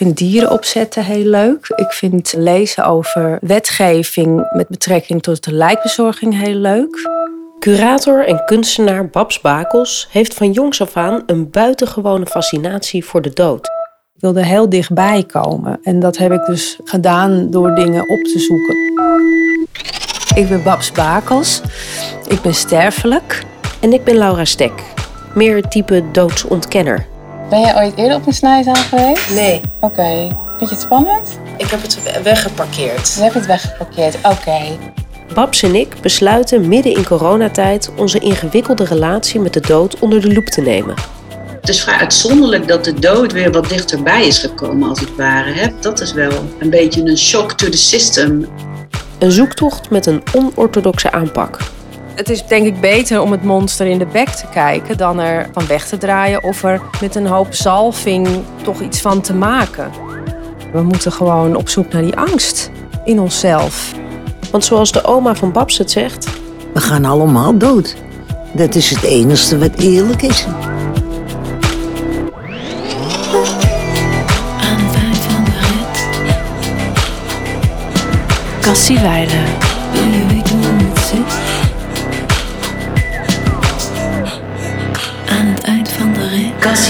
vind dieren opzetten heel leuk. Ik vind lezen over wetgeving met betrekking tot de lijkbezorging heel leuk. Curator en kunstenaar Babs Bakels heeft van jongs af aan een buitengewone fascinatie voor de dood. Ik wilde heel dichtbij komen en dat heb ik dus gedaan door dingen op te zoeken. Ik ben Babs Bakels, ik ben sterfelijk. En ik ben Laura Stek, meer het type doodsontkenner. Ben jij ooit eerder op een snijzaal geweest? Nee, Oké. Vind je het spannend? ik heb het weggeparkeerd. Je hebt het weggeparkeerd. Oké. Babs en ik besluiten midden in coronatijd onze ingewikkelde relatie met de dood onder de loep te nemen. Het is vrij uitzonderlijk dat de dood weer wat dichterbij is gekomen, als het ware. Hè? Dat is wel een beetje een shock to the system. Een zoektocht met een onorthodoxe aanpak. Het is denk ik beter om het monster in de bek te kijken dan er van weg te draaien of er met een hoop zalving toch iets van te maken. We moeten gewoon op zoek naar die angst in onszelf. Want zoals de oma van Babs het zegt, We gaan allemaal dood. Dat is het enige wat eerlijk is. Aan de vijf van de rit. Cassie Weiler. 昔し